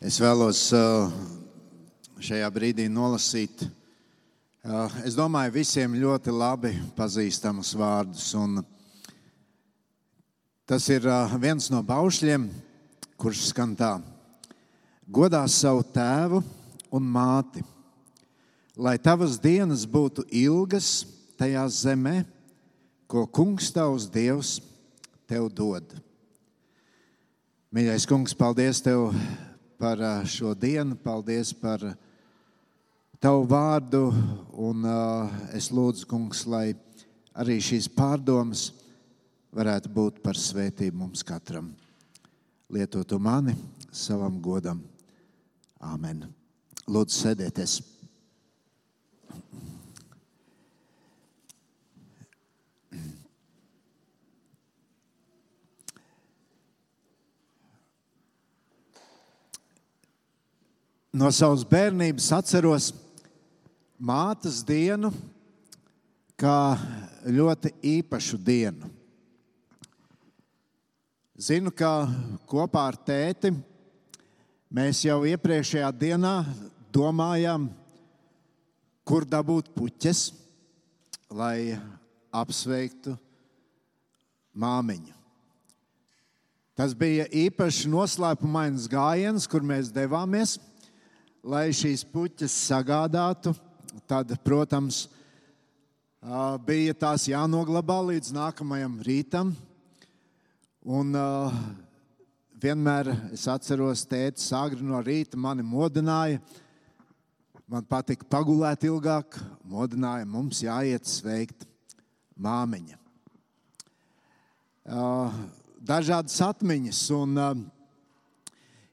Es vēlos uh, šajā brīdī nolasīt, uh, es domāju, visiem ļoti labi pazīstamus vārdus. Un tas ir uh, viens no baušļiem, kurš skan tā: Godā savu tēvu un māti, lai tavas dienas būtu ilgas tajā zemē, ko kungs tavs dievs tev dod. Mīļais kungs, paldies tev! Par šo dienu, paldies par tavu vārdu. Un, uh, es lūdzu, kungs, lai arī šīs pārdomas varētu būt par svētību mums katram. Lietotu mani savam godam. Āmen. Lūdzu, sēdieties! No savas bērnības atceros mātes dienu kā ļoti īpašu dienu. Zinu, ka kopā ar tēti mēs jau iepriekšējā dienā domājām, kur dabūt puķes, lai apsveiktu māmiņu. Tas bija īpaši noslēpumains gājiens, kur mēs devāmies lai šīs puķes sagādātu, tad, protams, bija tās jānoglabā līdz nākamajam rītam. Un vienmēr es atceros, tēvs agri no rīta mani modināja. Man patika pagulēt ilgāk, modināja, mums jāiet sveikt māmiņa. Dažādas atmiņas, un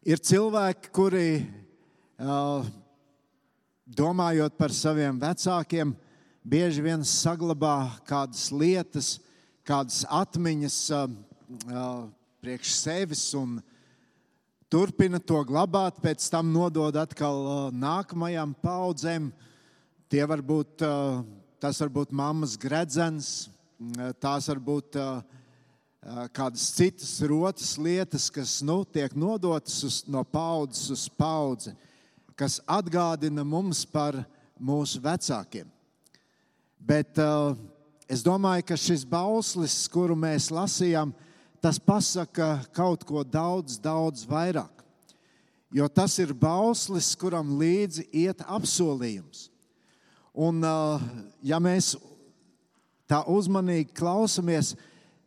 ir cilvēki, kuri domājot par saviem vecākiem, bieži vien saglabā kādas lietas, kādas atmiņas priekš sevis un turpina to glabāt, pēc tam nodod atkal nākamajām paudzēm. Tie var būt, tas var būt mammas gredzens, tās var būt kādas citas rotas lietas, kas nu, tiek nodotas uz, no paudzes uz paudzi kas atgādina mums par mūsu vecākiem. Bet uh, es domāju, ka šis bauslis, kuru mēs lasījām, tas pasaka kaut ko daudz, daudz vairāk. Jo tas ir bauslis, kuram līdzi iet apsolījums. Un, uh, ja mēs tā uzmanīgi klausamies,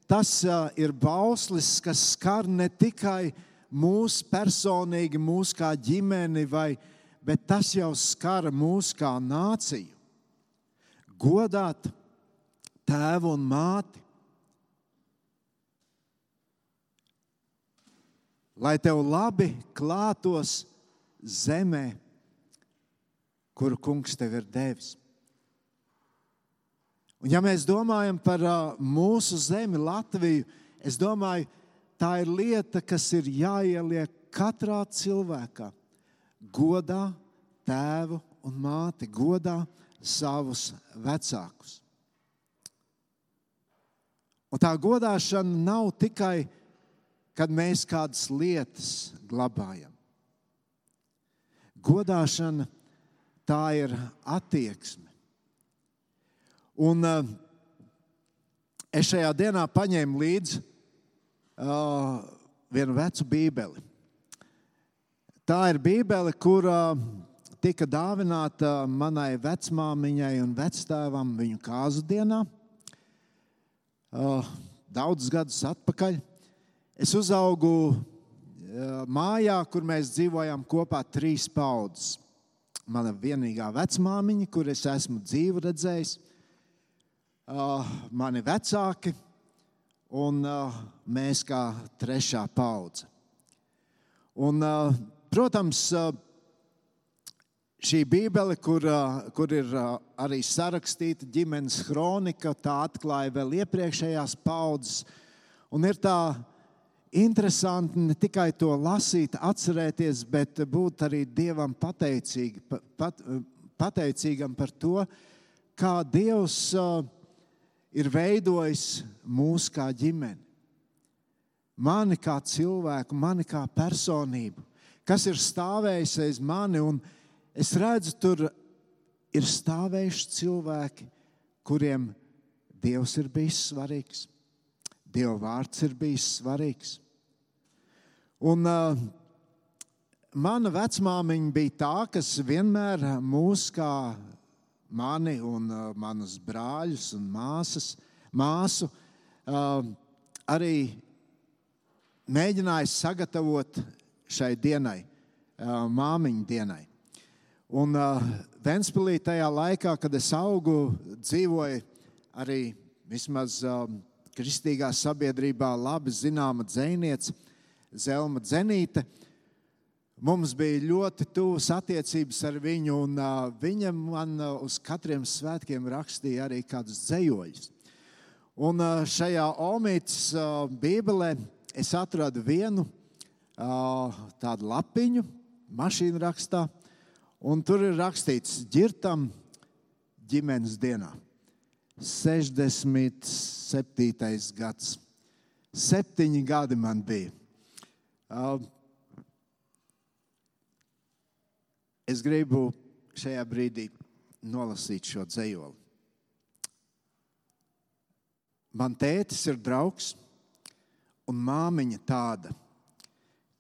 tas uh, ir bauslis, kas skar ne tikai mūsu personīgi, mūsu kā ģimeni vai ģimeni bet tas jau skara mūs kā nāciju. Godāt tēvu un māti. Lai tev labi klātos zemē, kuru kungs tev ir devis. Un, ja mēs domājam par mūsu zemi, Latviju, es domāju, tā ir lieta, kas ir jāieliek katrā cilvēkā godā tēvu un māti, godā savus vecākus. Un tā godāšana nav tikai, kad mēs kādas lietas glabājam. Godāšana tā ir attieksme. Un uh, es šajā dienā paņēmu līdzi uh, vienu vecu bībeli. Tā ir Bībele, kura tika dāvināta manai vecmāmiņai un vectēvam viņu kāzu dienā. Daudzus gadus atpakaļ. Es uzaugu mājā, kur mēs dzīvojām kopā trīs paudzes. Mana vienīgā vecmāmiņa, kur es esmu dzīvu redzējis, mani vecāki un mēs kā trešā paudze. Un, Protams, šī Bībele, kur, kur ir arī sarakstīta ģimenes kronika, tā atklāja vēl iepriekšējās paudzes. Un ir tā interesanti ne tikai to lasīt, atcerēties, bet būt arī Dievam pateicīgi, pat, pateicīgam par to, kā Dievs ir veidojis mūs kā ģimeni. Mani kā cilvēku, mani kā personību kas ir stāvējis aiz mani. Es redzu, tur ir stāvējuši cilvēki, kuriem Dievs ir bijis svarīgs. Dieva vārds ir bijis svarīgs. Un, uh, mana vecmāmiņa bija tā, kas vienmēr mūs, kā mani un uh, manus brāļus un māsas, māsu, uh, arī mēģināja sagatavot šai dienai, māmiņu dienai. Un Ventspīlī tajā laikā, kad es augu, dzīvoju arī vismaz kristīgā sabiedrībā labi zināma dzēniece Zelma Zenīte. Mums bija ļoti tuvas attiecības ar viņu, un uh, viņa man uh, uz katriem svētkiem rakstīja arī kādus dzējoļus. Un uh, šajā Omītas uh, Bībelē es atradu vienu tādu lapiņu, mašīnu rakstā, un tur ir rakstīts, ģirtam ģimenes dienā. 67. gads. Septiņi gadi man bija. Es gribu šajā brīdī nolasīt šo dzējoli. Man tētis ir draugs un māmiņa tāda,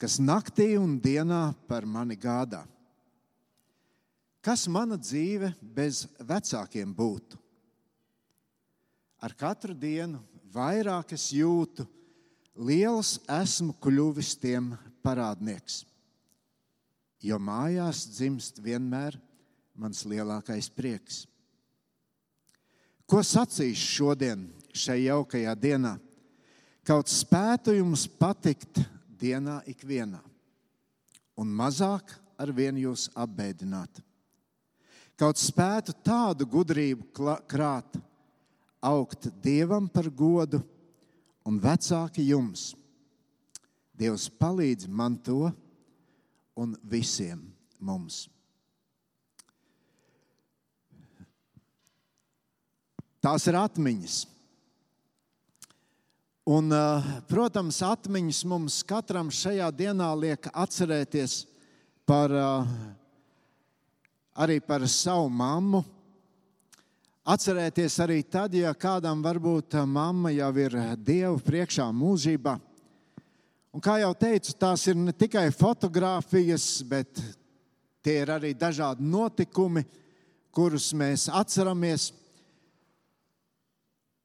kas naktī un dienā par mani gādā. Kas mana dzīve bez vecākiem būtu? ar katru dienu vairāk es jūtu, liels esmu kļuvis tiem parādnieks. Jo mājās dzimst vienmēr mans lielākais prieks. Ko sacīšu šodien, šajā jaukajā dienā? Kaut spētu jums patikt dienā ikvienā, un mazāk ar vienu jūs apbēdināt. Kaut spētu tādu gudrību krāt, augt Dievam par godu un vecāki jums. Dievs palīdz man to un visiem mums. Tās ir atmiņas. Un, eh, protams, atmiņas mums katram šajā dienā liek atcerēties par, eh, arī par savu mammu, Atcerēties arī tad, ja kādam varbūt mamma jau ir Dieva priekšā mūžībā. Un kā jau teicu, tās ir ne tikai fotografijas, bet tie ir arī dažādi notikumi, kurus mēs atceramies,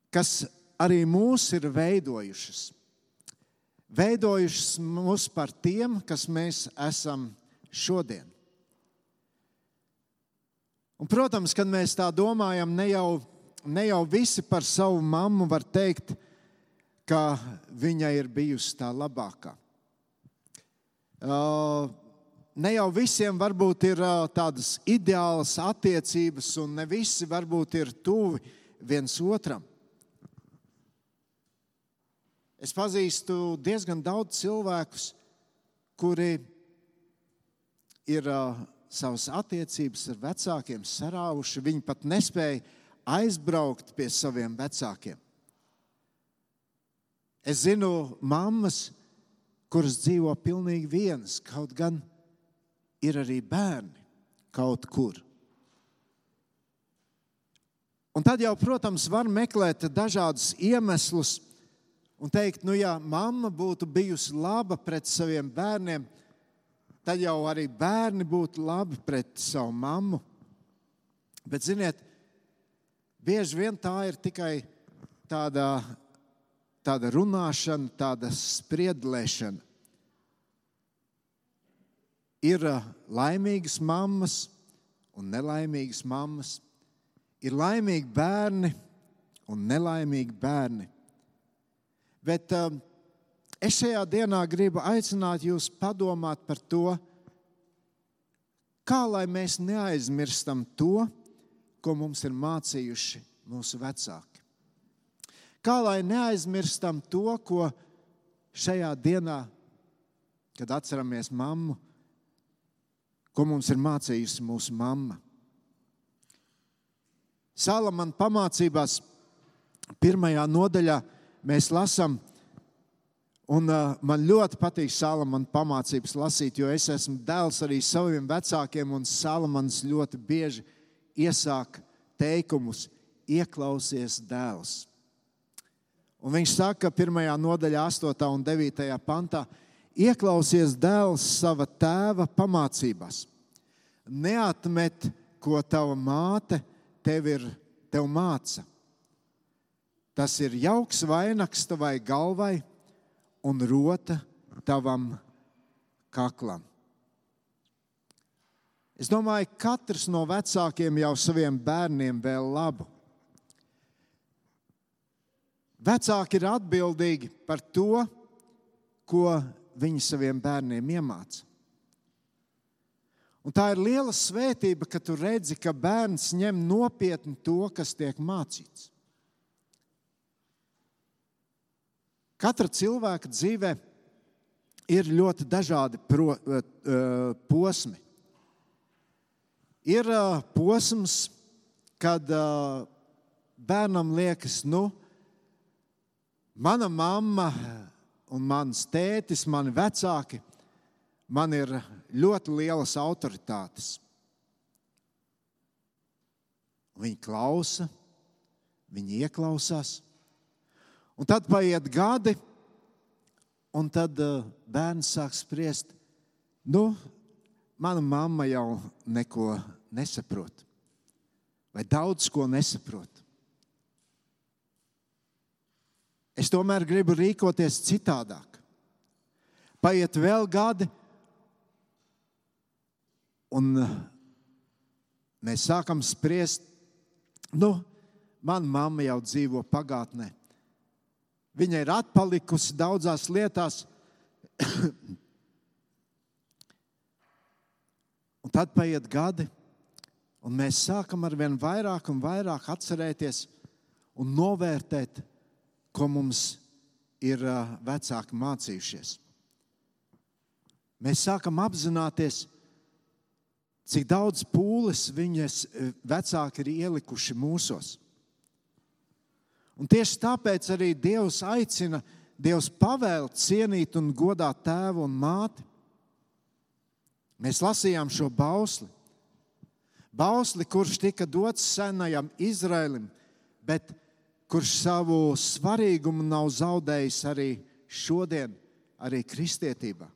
kas arī mūs ir veidojušas. Veidojušas mūs par tiem, kas mēs esam šodien. Un, protams, kad mēs tā domājam, ne jau, ne jau visi par savu mammu var teikt, ka viņa ir bijusi tā labākā. Uh, ne jau visiem varbūt ir uh, tādas ideālas attiecības, un ne visi varbūt ir tuvi viens otram. Es pazīstu diezgan daudz cilvēkus, kuri ir uh, savas attiecības ar vecākiem sarāvuši. Viņi pat nespēja aizbraukt pie saviem vecākiem. Es zinu, mammas, kuras dzīvo pilnīgi vienas, kaut gan ir arī bērni kaut kur. Un tad jau, protams, var meklēt dažādus iemeslus un teikt, nu, ja mamma būtu bijusi laba pret saviem bērniem, tad jau arī bērni būtu labi pret savu mammu. Bet, ziniet, bieži vien tā ir tikai tāda, tāda runāšana, tāda spriedlēšana. Ir uh, laimīgas mammas un nelaimīgas mammas, ir laimīgi bērni un nelaimīgi bērni. Bet uh, Es šajā dienā gribu aicināt jūs padomāt par to, kā lai mēs neaizmirstam to, ko mums ir mācījuši mūsu vecāki. Kā lai neaizmirstam to, ko šajā dienā, kad atceramies mammu, ko mums ir mācījusi mūsu mamma. Salamana pamācībās, pirmajā nodaļā, mēs lasām, Un, uh, man ļoti patīk Salamana pamācības lasīt, jo es esmu dēls arī saviem vecākiem, un Salamans ļoti bieži iesāk teikumus: ieklausies dēls. Un viņš saka, 1. nodaļā, 8. un 9. pantā, ieklausies dēls sava tēva pamācībās. Neatmet, ko tava māte tev ir tev māca. Tas ir jauks vainags tavai galvai un rota tavam kaklam. Es domāju, ka katrs no vecākiem jau saviem bērniem vēl labu. Vecāki ir atbildīgi par to, ko viņi saviem bērniem iemāca. Un tā ir liela svētība, ka tu redzi, ka bērns ņem nopietni to, kas tiek mācīts. Katra cilvēka dzīve ir ļoti dažādi pro, uh, posmi. Ir uh, posms, kad bērnam liekas, nu, mana mamma un mans tētis, mani vecāki, man ir ļoti lielas autoritātes. Viņi klausa, viņi ieklausās. Un tad paiet gadi, un tad uh, bērns sāk spriest, nu, mana mamma jau neko nesaprot, vai daudz ko nesaprot. Es tomēr gribu rīkoties citādāk. Paiet vēl gadi, un uh, mēs sākam spriest, nu, mana mamma jau dzīvo pagātnē. Viņa ir atpalikusi daudzās lietās. un tad paiet gadi, un mēs sākam ar vien vairāk un vairāk atcerēties un novērtēt, ko mums ir vecāki mācījušies. Mēs sākam apzināties, cik daudz pūles viņas vecāki ir ielikuši mūsos. Un tieši tāpēc arī Dievs aicina, Dievs pavēl cienīt un godāt tēvu un māti. Mēs lasījām šo bausli. Bausli, kurš tika dots senajam Izraēlim, bet kurš savu svarīgumu nav zaudējis arī šodien, arī kristietībā.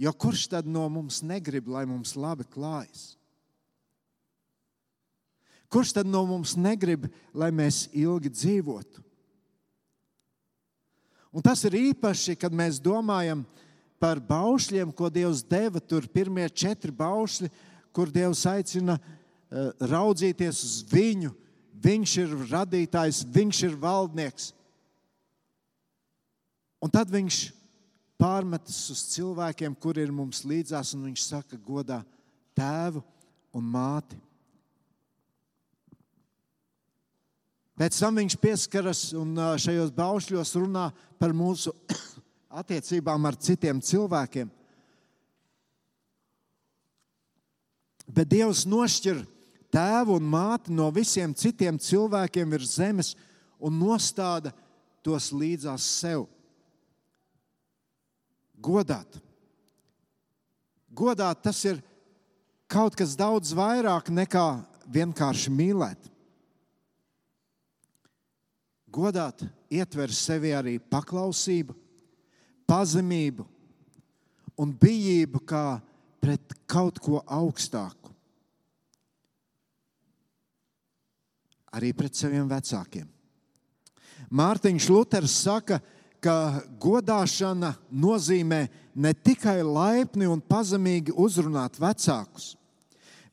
Jo kurš tad no mums negrib, lai mums labi klājas? Kurš tad no mums negrib, lai mēs ilgi dzīvotu? Un tas ir īpaši, kad mēs domājam par baušļiem, ko Dievs deva. Tur pirmie četri baušļi, kur Dievs aicina uh, raudzīties uz viņu. Viņš ir radītājs, viņš ir valdnieks. Un tad viņš pārmetas uz cilvēkiem, kur ir mums līdzās, un viņš saka, godā tēvu un māti. Pēc tam viņš pieskaras un šajos baušļos runā par mūsu attiecībām ar citiem cilvēkiem. Bet Dievs nošķir tēvu un māti no visiem citiem cilvēkiem virs zemes un nostāda tos līdzās sev. Godāt. Godāt tas ir kaut kas daudz vairāk nekā vienkārši mīlēt. Godāt ietver sevi arī paklausību, pazemību un bijību kā pret kaut ko augstāku. Arī pret saviem vecākiem. Mārtiņš Luters saka, ka godāšana nozīmē ne tikai laipni un pazemīgi uzrunāt vecākus,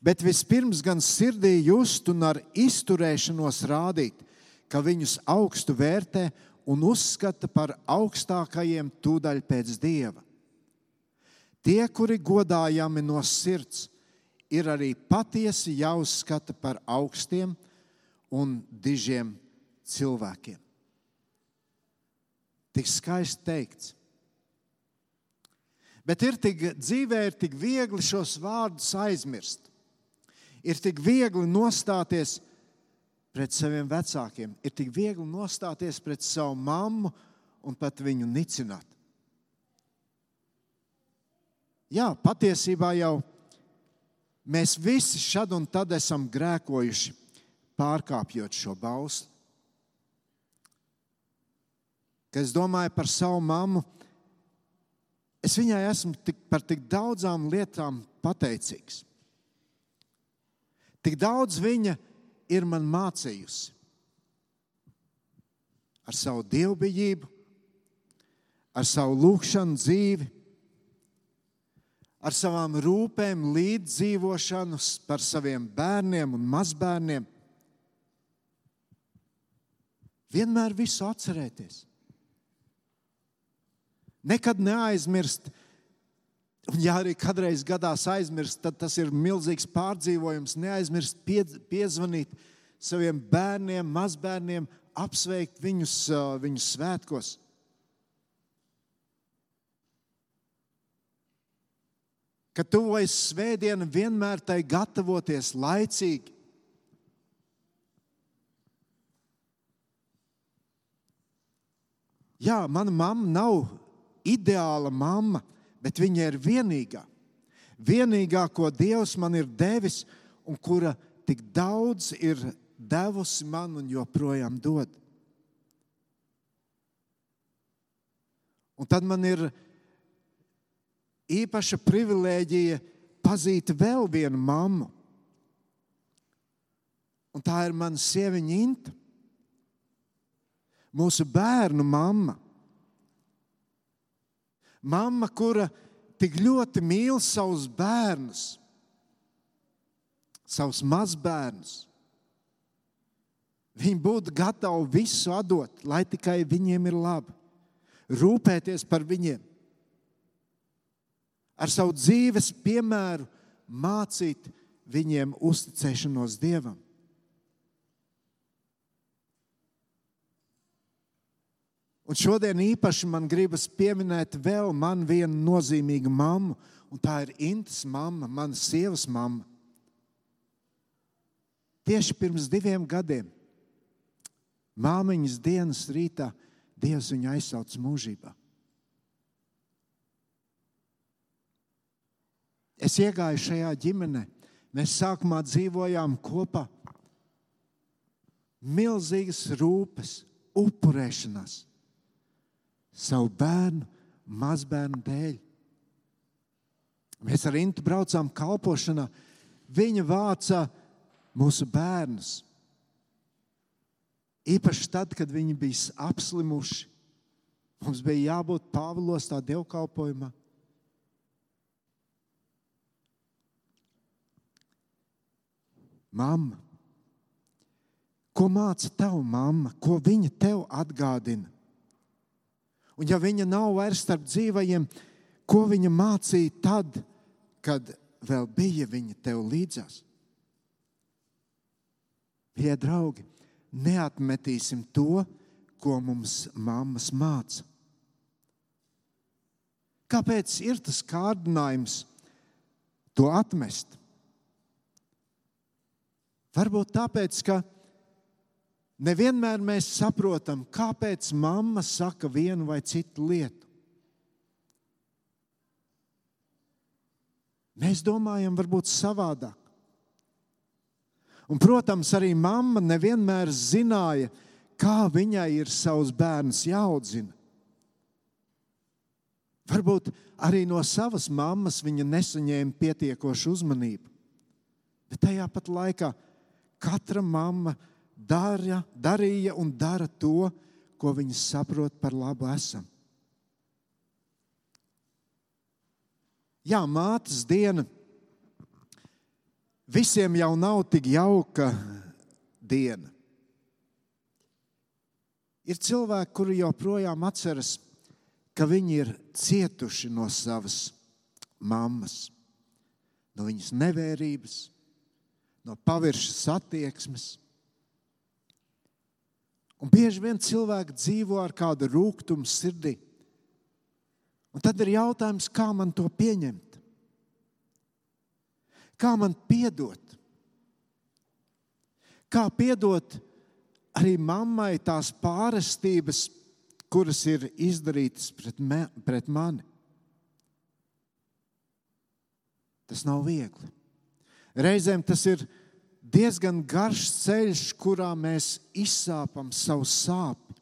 bet vispirms gan sirdī just un ar izturēšanos rādīt, ka viņus augstu vērtē un uzskata par augstākajiem tūdaļ pēc dieva. Tie, kuri godājami no sirds, ir arī patiesi jāuzskata par augstiem un dižiem cilvēkiem. Tik skaisti teikts. Bet ir tik dzīvē, ir tik viegli šos vārdus aizmirst. Ir tik viegli nostāties pret saviem vecākiem. Ir tik viegli nostāties pret savu mammu un pat viņu nicināt. Jā, patiesībā jau mēs visi šad un tad esam grēkojuši, pārkāpjot šo bausli. Kad es domāju par savu mammu, es viņai esmu tik, par tik daudzām lietām pateicīgs. Tik daudz viņa ir man mācījusi ar savu dievbijību, ar savu lūgšanu dzīvi, ar savām rūpēm, līdzdzīvošanu par saviem bērniem un mazbērniem. Vienmēr visu atcerēties. Nekad neaizmirst. Un, ja arī kādreiz gadās aizmirst, tad tas ir milzīgs pārdzīvojums. Neaizmirst pie, piezvanīt saviem bērniem, mazbērniem, apsveikt viņus, viņus svētkos. Kad tuvojas svētdiena, vienmēr tai gatavoties laicīgi. Jā, mana mamma nav ideāla mamma, bet viņa ir vienīgā. Vienīgā, ko Dievs man ir devis un kura tik daudz ir devusi man un joprojām dod. Un tad man ir īpaša privilēģija pazīt vēl vienu mammu. Un tā ir mana sieviņa Inta, mūsu bērnu mamma. Mamma, kura tik ļoti mīl savus bērnus, savus mazbērnus. Viņi būtu gatavi visu atdot, lai tikai viņiem ir labi. Rūpēties par viņiem. Ar savu dzīves piemēru mācīt viņiem uzticēšanos Dievam. Un šodien īpaši man gribas pieminēt vēl vienu nozīmīgu mammu, un tā ir Intas mamma, manas sievas mamma. Tieši pirms diviem gadiem Māmiņas dienas rītā Dievs viņu aizsauc mūžībā. Es iegāju šajā ģimenē. Mēs sākumā dzīvojām kopā. Milzīgas rūpes, upurēšanās savu bērnu, mazbērnu dēļ. Mēs ar Intu braucām kalpošanā. Viņa vāca mūsu bērnus Īpaši tad, kad viņi bija apslimuši, mums bija jābūt Pāvilos tā dievkalpojumā. Mamma, ko māca tev mamma, ko viņa tev atgādina? Un ja viņa nav vairs starp dzīvajiem, ko viņa mācīja tad, kad vēl bija viņa tev līdzās? Pie draugi, neatmetīsim to, ko mums mammas māca. Kāpēc ir tas kārdinājums to atmest? Varbūt tāpēc, ka nevienmēr mēs saprotam, kāpēc mamma saka vienu vai citu lietu. Mēs domājam, varbūt savādāk. Un, protams, arī mamma nevienmēr zināja, kā viņai ir savs bērns jāaudzina. Varbūt arī no savas mammas viņa nesaņēma pietiekošu uzmanību. Bet tajā pat laikā katra mamma dara, darīja un dara to, ko viņa saprot par labu esam. Jā, mātes diena visiem jau nav tik jauka diena. Ir cilvēki, kuri joprojām atceras, ka viņi ir cietuši no savas mammas, no viņas nevērības, no paviršas attieksmes. Un bieži vien cilvēki dzīvo ar kādu rūkumu sirdī. Un tad ir jautājums, kā man to pieņemt? Kā man piedot? Kā piedot arī mammai tās pārestības, kuras ir izdarītas pret, me, pret mani. Tas nav viegli. Reizēm tas ir diezgan garš ceļš, kurā mēs izsāpam savu sāpju.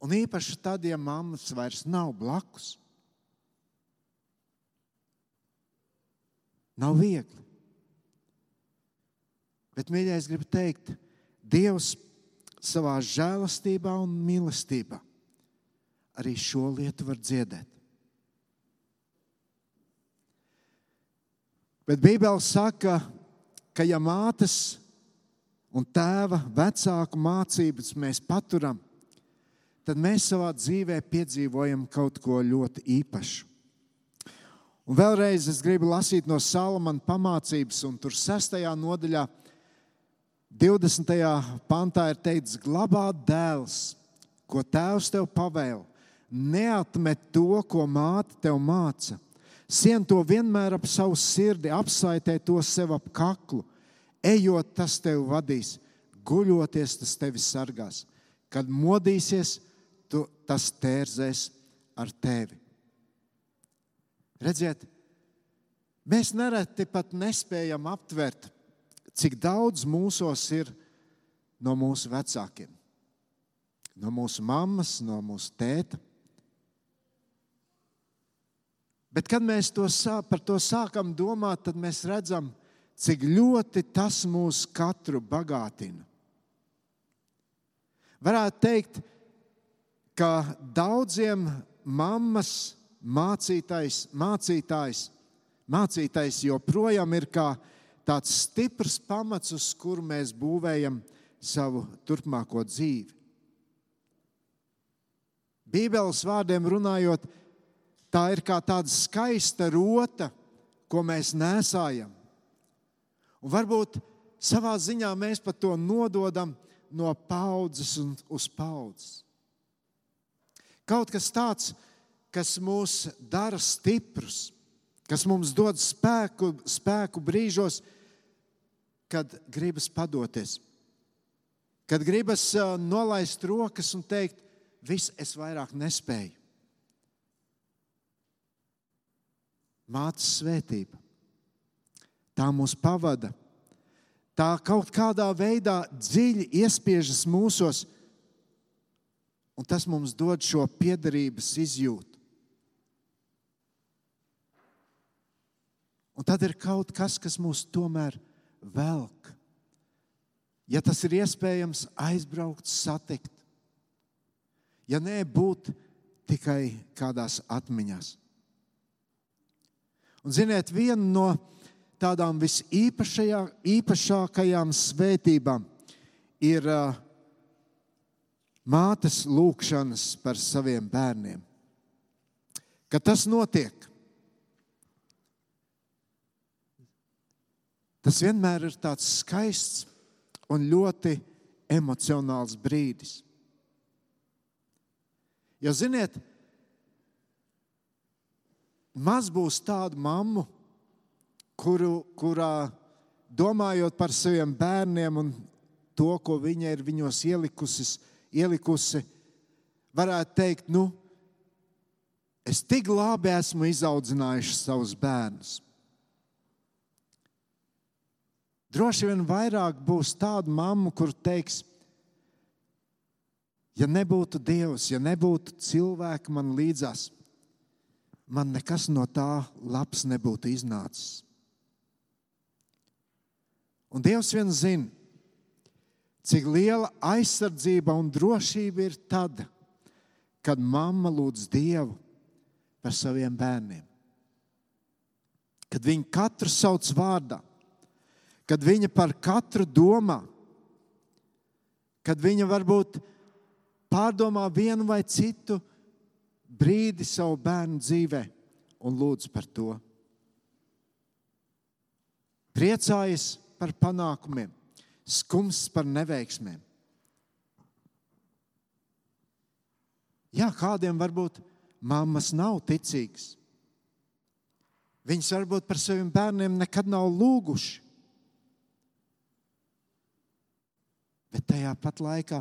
Un īpaši tad, ja mammas vairs nav blakus. Nav viegli. Bet, mīļais, gribu teikt, Dievs savā žēlastībā un mīlestībā arī šo lietu var dziedēt. Bet Bībele saka, ka ja mātes un tēva vecāku mācības mēs paturam, tad mēs savā dzīvē piedzīvojam kaut ko ļoti īpašu. Un vēlreiz es gribu lasīt no Salamana pamācības, un tur sestajā nodaļā, 20. pantā ir teikts, glabāt dēls, ko tēvs tev pavēl, neatmet to, ko māte tev māca. Sien to vienmēr ap savu sirdi, apsaitē to sev ap kaklu. Ejot, tas tevi vadīs, guļoties, tas tevi sargās. Kad modīsies, tu, tas tērzēs ar tevi. Redziet, mēs nereti pat nespējam aptvert, cik daudz mūsos ir no mūsu vecākiem, no mūsu mammas, no mūsu tēta. Bet, kad mēs to, par to sākam domāt, tad mēs redzam, cik ļoti tas mūs katru bagātina. Varētu teikt, ka daudziem mammas mācītājs, mācītājs, mācītājs joprojām ir kā tāds stiprs pamats, uz kuru mēs būvējam savu turpmāko dzīvi. Bībeles vārdiem runājot, tā ir kā tāda skaista rota, ko mēs nesājam. Un varbūt savā ziņā mēs pat to nododam no paudzes uz paudzes. Kaut kas tāds, kas mūs dara stiprus, kas mums dod spēku, spēku brīžos, kad gribas padoties, kad gribas nolaist rokas un teikt, viss, es vairāk nespēju. Mātes svētība. Tā mūs pavada. Tā kaut kādā veidā dziļi iespiežas mūsos, un tas mums dod šo piederības izjūtu. Un tad ir kaut kas, kas mūs tomēr velk. Ja tas ir iespējams, aizbraukt, satikt. Ja nē, būt tikai kādās atmiņās. Un, ziniet, viena no tādām visīpašākajām svētībām ir uh, mātes lūgšanas par saviem bērniem. Kad tas notiek, Tas vienmēr ir tāds skaists un ļoti emocionāls brīdis. Jo, ziniet, maz būs tādu mammu, kuru, kurā domājot par saviem bērniem un to, ko viņa ir viņos ielikusi, ielikusi varētu teikt, nu, es tik labi esmu izaudzinājuši savus bērnus. Droši vien vairāk būs tādu mammu, kur teiks, ja nebūtu Dievs, ja nebūtu cilvēki man līdzās, man nekas no tā labs nebūtu iznācis. Un Dievs vien zina, cik liela aizsardzība un drošība ir tad, kad mamma lūdz Dievu par saviem bērniem. Kad viņi katru sauc vārdā, kad viņa par katru domā, kad viņa varbūt pārdomā vienu vai citu brīdi savu bērnu dzīvē un lūdz par to. Priecājas par panākumiem, skums par neveiksmēm. Jā, kādiem varbūt mammas nav ticīgas. Viņas varbūt par saviem bērniem nekad nav lūguši. Bet tajā pat laikā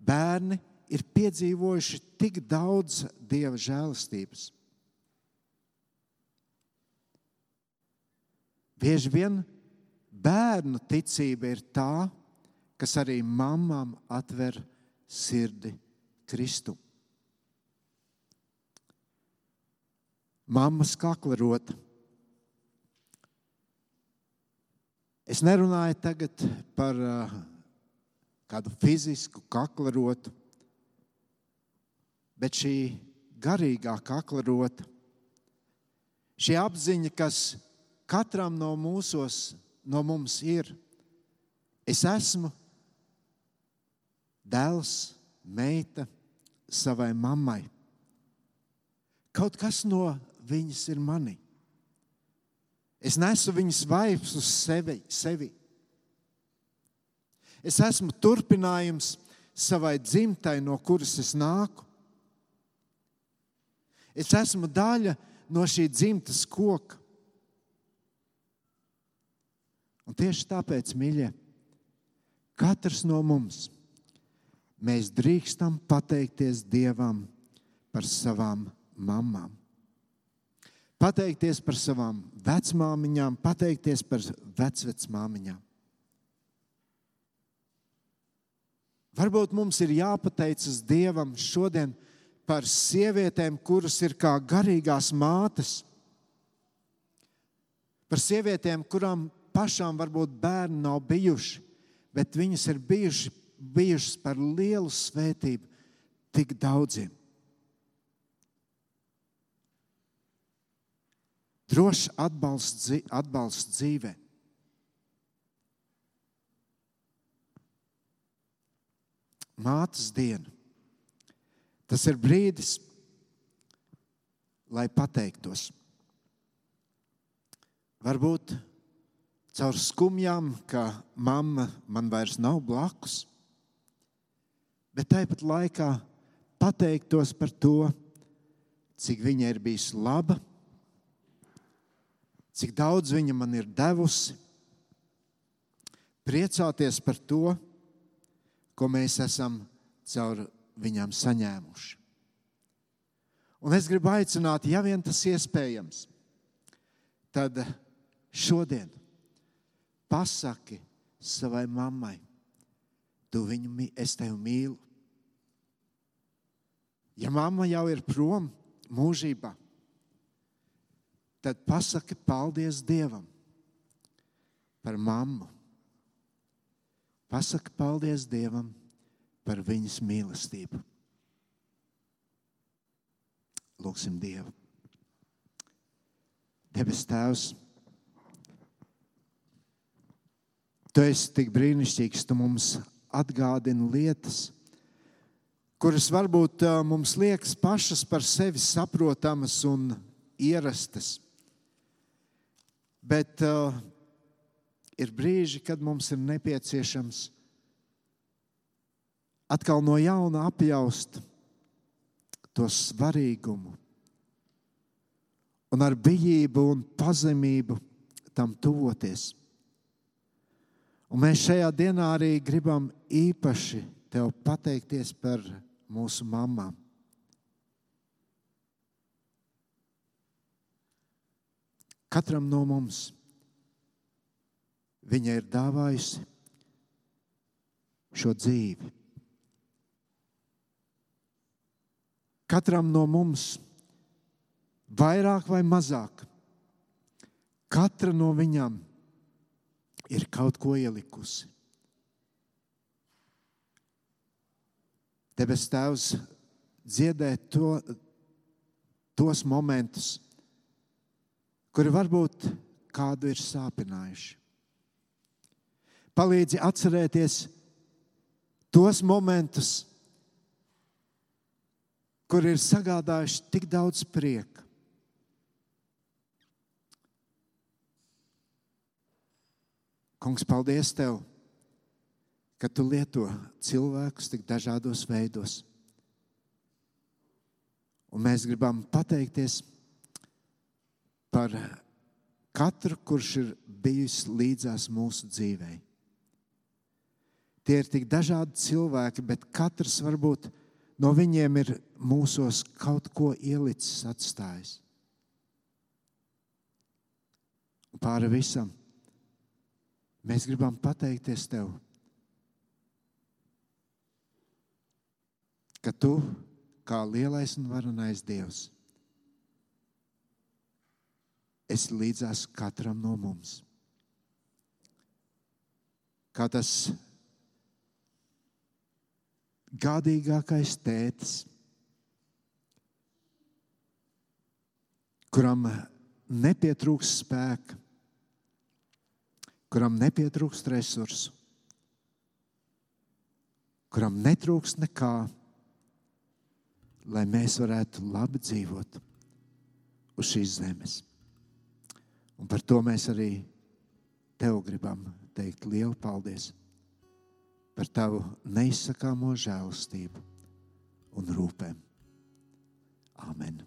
bērni ir piedzīvojuši tik daudz dieva žēlastības. Bieži vien bērnu ticība ir tā, kas arī mamām atver sirdi Kristu. Mammas kakla rota. Es nerunāju tagad par uh, kādu fizisku kakla rotu, bet šī garīgā kakla rota, šī apziņa, kas katram no mūsos, no mums ir, es esmu dēls, meita savai mammai. Kaut kas no viņas ir manī. Es nesu viņas vaigus uz sevi. sevi. Es esmu turpinājums savai dzimtai, no kuras es nāku. Es esmu daļa no šī dzimtas koka. Un tieši tāpēc, mīļie, katrs no mums mēs drīkstam pateikties Dievam par savām mamām. Pateikties par savām vecmāmiņām, pateikties par vecvecmāmiņām. Varbūt mums ir jāpateicas Dievam šodien par sievietēm, kuras ir kā garīgās mātes, par sievietēm, kurām pašām varbūt bērni nav bijuši, bet viņas ir bijuši, bijušas par lielu svētību tik daudziem. Drošs atbalsts, atbalsts dzīvē. Mātes diena. Tas ir brīdis, lai pateiktos. Varbūt caur skumjām, ka mamma man vairs nav blakus, bet tāpat laikā pateiktos par to, cik viņa ir bijusi laba, cik daudz viņa man ir devusi, priecāties par to, ko mēs esam caur viņām saņēmuši. Un es gribu aicināt, ja vien tas iespējams, tad šodien pasaki savai mammai, tu viņu, es tevi mīlu. Ja mamma jau ir prom mūžībā, tad pasaki paldies Dievam par mammu. Pasaki paldies Dievam par viņas mīlestību. Lūksim Dievu. Debes Tēvs, Tu esi tik brīnišķīgs, tu mums atgādini lietas, kuras varbūt mums liekas pašas par sevi saprotamas un ierastas. Bet uh, ir brīži, kad mums ir nepieciešams atkal no jauna apjaust to svarīgumu un ar bijību un pazemību tam tuvoties. Un mēs šajā dienā arī gribam īpaši tev pateikties par mūsu mamām. Katram no mums viņa ir dāvājusi šo dzīvi. Katram no mums vairāk vai mazāk, katra no viņām ir kaut ko ielikusi. Debes Tēvs dziedē to, tos momentus, kuri varbūt kādu ir sāpinājuši. Palīdzi atcerēties tos momentus, kur ir sagādājuši tik daudz prieka. Kungs, paldies Tev, ka Tu lieto cilvēkus tik dažādos veidos. Un mēs gribam pateikties par katru, kurš ir bijis līdzās mūsu dzīvei. Tie ir tik dažādi cilvēki, bet katrs varbūt no viņiem ir mūsos kaut ko ielicis, atstājis. Pāri visam mēs gribam pateikties Tev, ka Tu, kā lielais un varenais Dievs, esi līdzās katram no mums. Kā tas gādīgākais tētis, kuram nepietrūks spēka, kuram nepietrūks resursu, kuram netrūks nekā, lai mēs varētu labi dzīvot uz šīs zemes. Un par to mēs arī tev gribam teikt lielu paldies par tavu neizsakāmo žēlastību un rūpēm. Amen!